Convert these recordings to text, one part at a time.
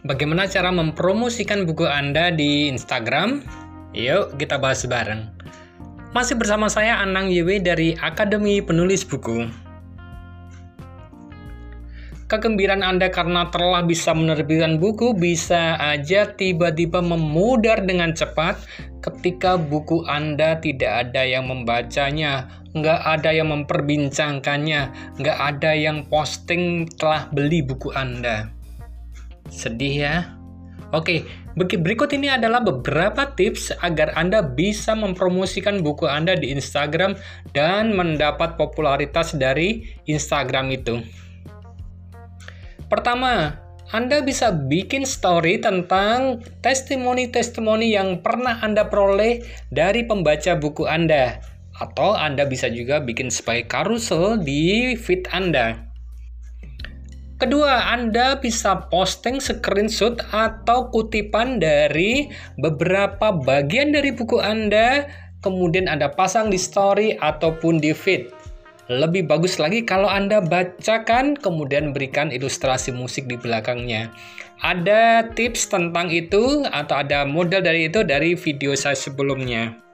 Bagaimana cara mempromosikan buku Anda di Instagram? Yuk, kita bahas bareng. Masih bersama saya Anang YW dari Akademi Penulis Buku. Kegembiraan Anda karena telah bisa menerbitkan buku bisa aja tiba-tiba memudar dengan cepat ketika buku Anda tidak ada yang membacanya, nggak ada yang memperbincangkannya, nggak ada yang posting telah beli buku Anda. Sedih ya? Oke, berikut ini adalah beberapa tips agar Anda bisa mempromosikan buku Anda di Instagram dan mendapat popularitas dari Instagram itu. Pertama, Anda bisa bikin story tentang testimoni-testimoni yang pernah Anda peroleh dari pembaca buku Anda. Atau Anda bisa juga bikin sebagai karusel di feed Anda. Kedua, Anda bisa posting screenshot atau kutipan dari beberapa bagian dari buku Anda, kemudian Anda pasang di story ataupun di feed. Lebih bagus lagi kalau Anda bacakan, kemudian berikan ilustrasi musik di belakangnya. Ada tips tentang itu atau ada model dari itu dari video saya sebelumnya.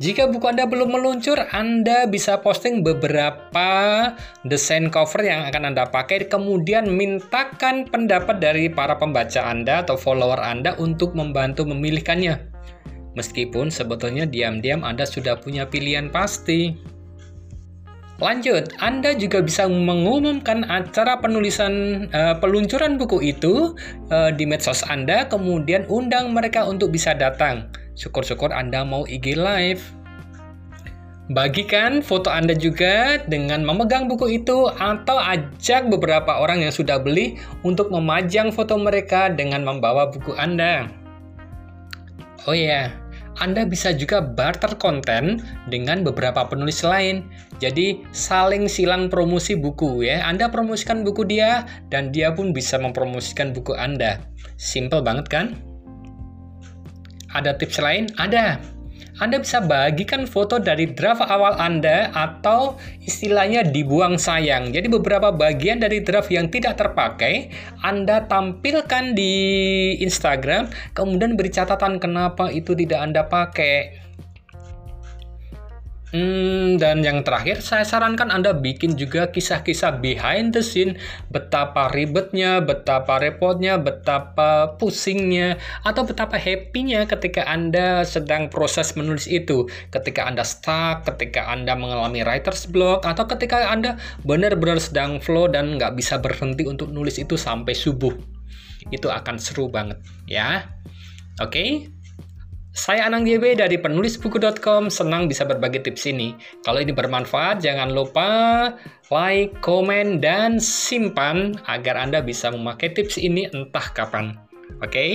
Jika buku Anda belum meluncur, Anda bisa posting beberapa desain cover yang akan Anda pakai, kemudian mintakan pendapat dari para pembaca Anda atau follower Anda untuk membantu memilihkannya. Meskipun sebetulnya diam-diam Anda sudah punya pilihan pasti. Lanjut, Anda juga bisa mengumumkan acara penulisan uh, peluncuran buku itu uh, di medsos Anda, kemudian undang mereka untuk bisa datang. Syukur-syukur Anda mau IG live. Bagikan foto Anda juga dengan memegang buku itu atau ajak beberapa orang yang sudah beli untuk memajang foto mereka dengan membawa buku Anda. Oh ya, yeah. Anda bisa juga barter konten dengan beberapa penulis lain. Jadi saling silang promosi buku ya. Anda promosikan buku dia dan dia pun bisa mempromosikan buku Anda. Simple banget kan? Ada tips lain? Ada. Anda bisa bagikan foto dari draft awal Anda atau istilahnya dibuang sayang. Jadi beberapa bagian dari draft yang tidak terpakai Anda tampilkan di Instagram, kemudian beri catatan kenapa itu tidak Anda pakai. Hmm, dan yang terakhir, saya sarankan Anda bikin juga kisah-kisah behind the scene, betapa ribetnya, betapa repotnya, betapa pusingnya, atau betapa happy-nya ketika Anda sedang proses menulis itu. Ketika Anda stuck, ketika Anda mengalami writer's block, atau ketika Anda benar-benar sedang flow dan nggak bisa berhenti untuk nulis itu sampai subuh. Itu akan seru banget, ya. Oke? Okay? Saya Anang YB dari penulisbuku.com, senang bisa berbagi tips ini. Kalau ini bermanfaat, jangan lupa like, komen, dan simpan agar Anda bisa memakai tips ini entah kapan. Oke? Okay?